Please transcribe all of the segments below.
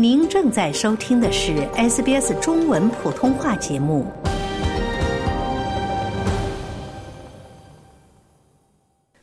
您正在收听的是 SBS 中文普通话节目。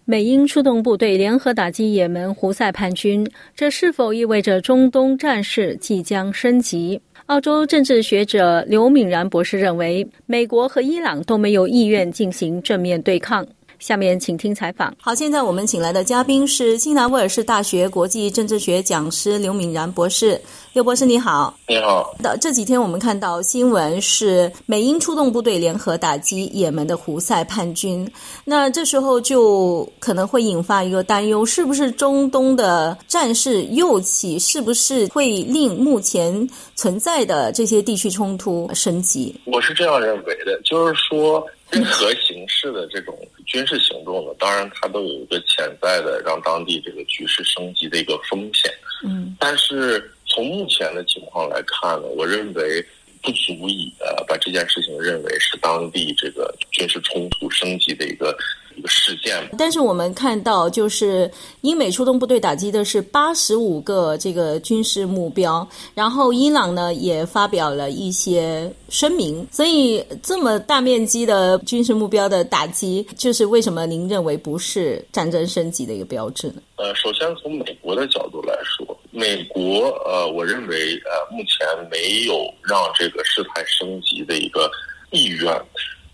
美英出动部队联合打击也门胡塞叛军，这是否意味着中东战事即将升级？澳洲政治学者刘敏然博士认为，美国和伊朗都没有意愿进行正面对抗。下面请听采访。好，现在我们请来的嘉宾是新南威尔士大学国际政治学讲师刘敏然博士。刘博士你好，你好。的这几天我们看到新闻是美英出动部队联合打击也门的胡塞叛军，那这时候就可能会引发一个担忧，是不是中东的战事又起？是不是会令目前存在的这些地区冲突升级？我是这样认为的，就是说任何形式的这种军事行动呢，当然它都有一个潜在的让当地这个局势升级的一个风险。嗯，但是。从目前的情况来看呢，我认为不足以呃把这件事情认为是当地这个军事冲突升级的一个一个事件。但是我们看到，就是英美出动部队打击的是八十五个这个军事目标，然后伊朗呢也发表了一些声明。所以这么大面积的军事目标的打击，就是为什么您认为不是战争升级的一个标志呢？呃，首先从美国的角度来说。美国呃，我认为呃，目前没有让这个事态升级的一个意愿，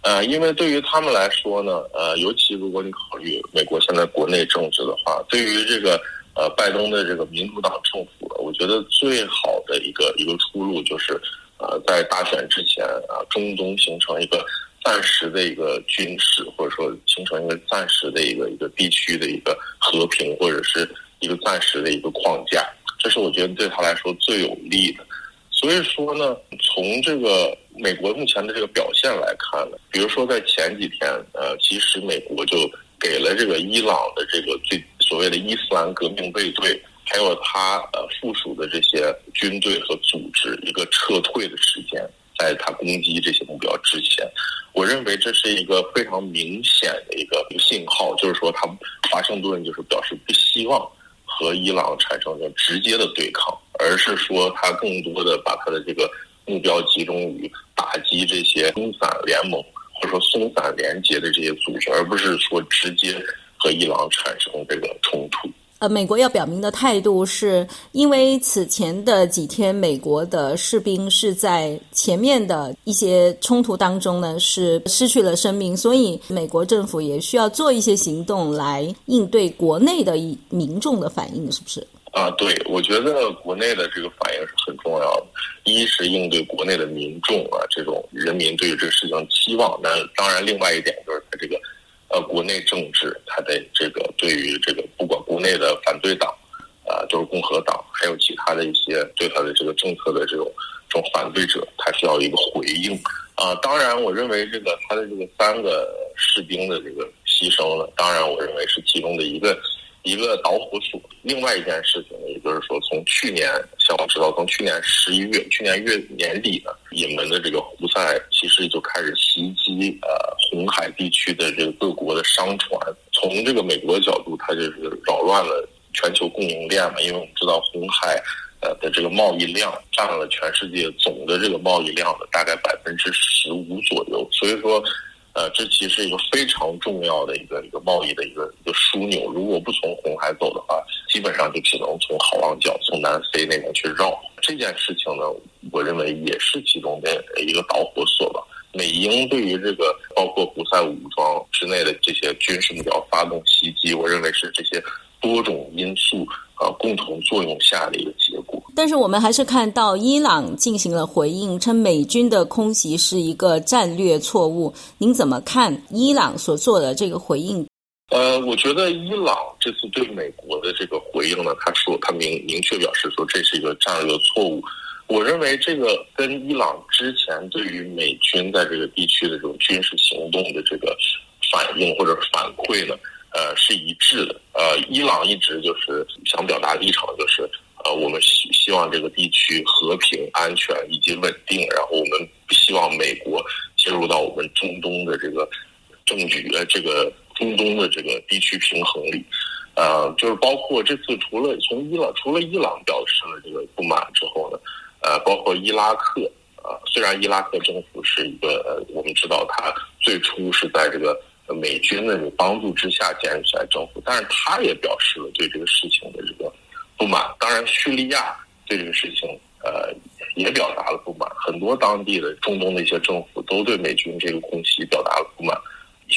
呃，因为对于他们来说呢，呃，尤其如果你考虑美国现在国内政治的话，对于这个呃拜登的这个民主党政府，我觉得最好的一个一个出路就是呃，在大选之前啊，中东形成一个暂时的一个军事，或者说形成一个暂时的一个一个地区的一个和平，或者是一个暂时的一个框架。这是我觉得对他来说最有利的，所以说呢，从这个美国目前的这个表现来看呢，比如说在前几天，呃，其实美国就给了这个伊朗的这个最所谓的伊斯兰革命卫队，还有他呃附属的这些军队和组织一个撤退的时间，在他攻击这些目标之前，我认为这是一个非常明显的一个信号，就是说他华盛顿就是表示不希望。和伊朗产生的直接的对抗，而是说他更多的把他的这个目标集中于打击这些松散联盟或者说松散联结的这些组织，而不是说直接和伊朗产生这个冲突。呃，美国要表明的态度是，因为此前的几天，美国的士兵是在前面的一些冲突当中呢，是失去了生命，所以美国政府也需要做一些行动来应对国内的民众的反应，是不是？啊，对，我觉得国内的这个反应是很重要的。一是应对国内的民众啊，这种人民对于这个事情期望，那当然，另外一点就是他这个。呃，国内政治，它的这个对于这个不管国内的反对党，啊，就是共和党，还有其他的一些对他的这个政策的这种这种反对者，他需要一个回应啊。当然，我认为这个他的这个三个士兵的这个牺牲呢，当然我认为是其中的一个。一个导火索。另外一件事情呢，也就是说，从去年，像我知道，从去年十一月，去年月年底呢，也门的这个胡塞其实就开始袭击呃红海地区的这个各国的商船。从这个美国角度，它就是扰乱了全球供应链嘛，因为我们知道红海呃的这个贸易量占了全世界总的这个贸易量的大概百分之十五左右，所以说。呃，这其实是一个非常重要的一个一个贸易的一个一个枢纽。如果不从红海走的话，基本上就只能从好望角、从南非那边去绕。这件事情呢，我认为也是其中的一个导火索吧。美英对于这个包括胡塞武装之内的这些军事目标发动袭击，我认为是这些多种因素啊共同作用下的一个结果。但是我们还是看到伊朗进行了回应，称美军的空袭是一个战略错误。您怎么看伊朗所做的这个回应？呃，我觉得伊朗这次对美国的这个回应呢，他说他明明确表示说这是一个战略错误。我认为这个跟伊朗之前对于美军在这个地区的这种军事行动的这个反应或者反馈呢，呃，是一致的。呃，伊朗一直就是想表达立场，就是。呃，我们希希望这个地区和平、安全以及稳定，然后我们不希望美国介入到我们中东的这个政局，呃，这个中东的这个地区平衡里。呃，就是包括这次除了从伊朗除了伊朗表示了这个不满之后呢，呃，包括伊拉克啊，虽然伊拉克政府是一个呃，我们知道他最初是在这个美军的这个帮助之下建立起来政府，但是他也表示了对这个事情的这个不满。当然，叙利亚对这个事情呃也表达了不满，很多当地的中东的一些政府都对美军这个空袭表达了不满。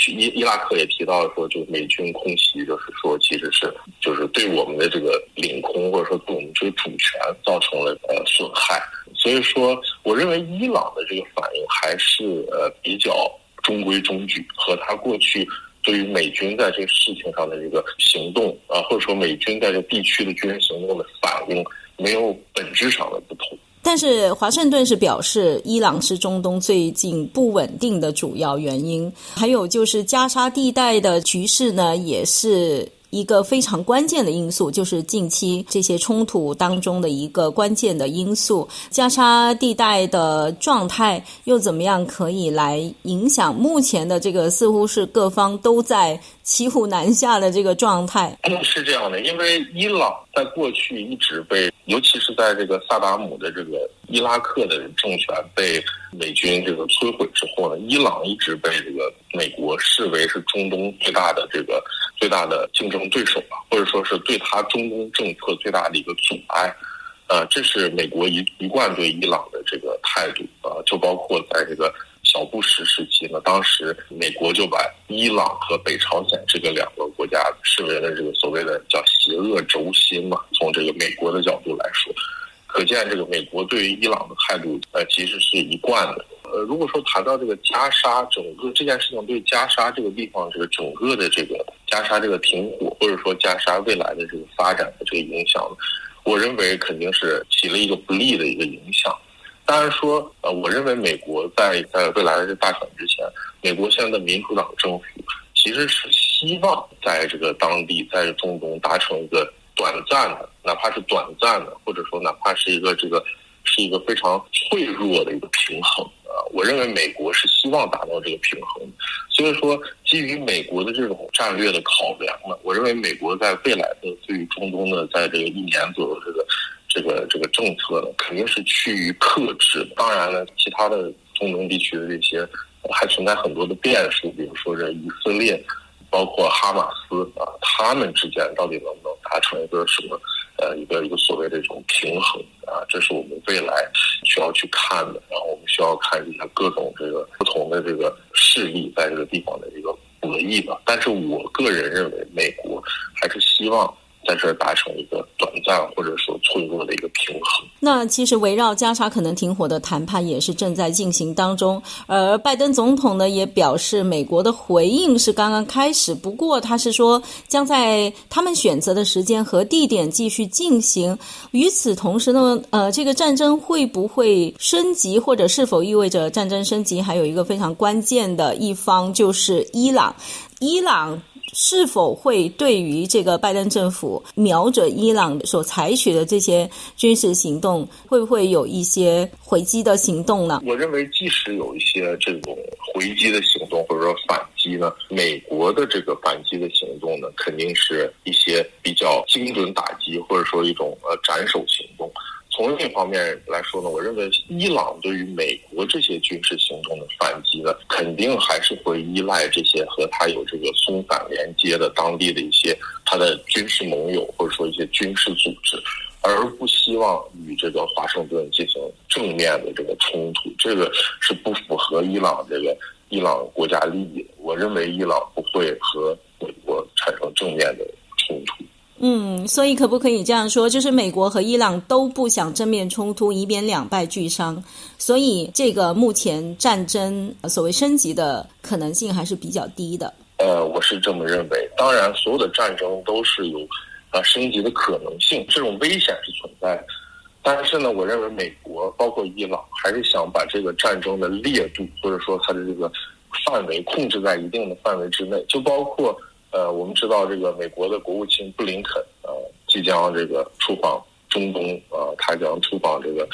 伊伊拉克也提到说，就美军空袭，就是说，其实是就是对我们的这个领空或者说对我们这个主权造成了呃损害。所以说，我认为伊朗的这个反应还是呃比较中规中矩，和他过去对于美军在这个事情上的这个行动啊，或者说美军在这地区的军事行动的反应，没有本质上的不同。但是华盛顿是表示，伊朗是中东最近不稳定的主要原因，还有就是加沙地带的局势呢，也是。一个非常关键的因素，就是近期这些冲突当中的一个关键的因素。加沙地带的状态又怎么样，可以来影响目前的这个似乎是各方都在骑虎难下的这个状态？是这样的，因为伊朗在过去一直被，尤其是在这个萨达姆的这个伊拉克的政权被美军这个摧毁之后呢，伊朗一直被这个美国视为是中东最大的这个。最大的竞争对手吧，或者说是对他中东政策最大的一个阻碍，呃，这是美国一一贯对伊朗的这个态度啊，就包括在这个小布什时期呢，当时美国就把伊朗和北朝鲜这个两个国家视为了这个所谓的叫邪恶轴心嘛，从这个美国的角度来说，可见这个美国对于伊朗的态度呃其实是一贯的。呃，如果说谈到这个加沙整个这件事情对加沙这个地方这个整个的这个加沙这个停火，或者说加沙未来的这个发展的这个影响，我认为肯定是起了一个不利的一个影响。当然说，呃，我认为美国在在未来的这大选之前，美国现在的民主党政府其实是希望在这个当地在中东达成一个短暂的，哪怕是短暂的，或者说哪怕是一个这个是一个非常脆弱的一个平衡。啊我认为美国是希望达到这个平衡，所以说基于美国的这种战略的考量呢，我认为美国在未来的对于中东的在这个一年左右这个这个这个政策呢，肯定是趋于克制。当然了，其他的中东地区的这些还存在很多的变数，比如说这以色列。包括哈马斯啊，他们之间到底能不能达成一个什么呃一个一个所谓的这种平衡啊？这是我们未来需要去看的。然后我们需要看一下各种这个不同的这个势力在这个地方的一个博弈吧。但是我个人认为，美国还是希望。在这儿达成一个短暂或者说脆弱的一个平衡。那其实围绕加沙可能停火的谈判也是正在进行当中，而拜登总统呢也表示，美国的回应是刚刚开始，不过他是说将在他们选择的时间和地点继续进行。与此同时呢，呃，这个战争会不会升级，或者是否意味着战争升级？还有一个非常关键的一方就是伊朗，伊朗。是否会对于这个拜登政府瞄准伊朗所采取的这些军事行动，会不会有一些回击的行动呢？我认为，即使有一些这种回击的行动，或者说反击呢，美国的这个反击的行动呢，肯定是一些比较精准打击，或者说一种呃斩首行。从另一方面来说呢，我认为伊朗对于美国这些军事行动的反击呢，肯定还是会依赖这些和他有这个松散连接的当地的一些他的军事盟友或者说一些军事组织，而不希望与这个华盛顿进行正面的这个冲突，这个是不符合伊朗这个伊朗国家利益的。我认为伊朗不会和美国产生正面的。嗯，所以可不可以这样说？就是美国和伊朗都不想正面冲突，以免两败俱伤。所以这个目前战争所谓升级的可能性还是比较低的。呃，我是这么认为。当然，所有的战争都是有啊升级的可能性，这种危险是存在的。但是呢，我认为美国包括伊朗还是想把这个战争的烈度或者说它的这个范围控制在一定的范围之内，就包括。呃，我们知道这个美国的国务卿布林肯呃即将这个出访中东呃，他将出访这个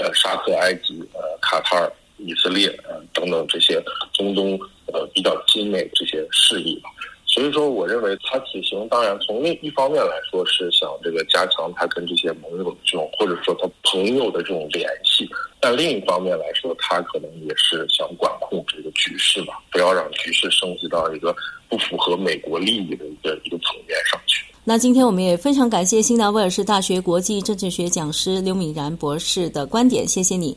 呃沙特、埃及、呃卡塔尔、以色列呃等等这些中东呃比较亲美这些势力吧。所以说，我认为他此行当然从另一方面来说是想这个加强他跟这些盟友的这种或者说他朋友的这种联系，但另一方面来说，他可能也是想管控这个局势吧，不要让局势升级到一个不符合美国利益的一个一个层面上去。那今天我们也非常感谢新南威尔士大学国际政治学讲师刘敏然博士的观点，谢谢你，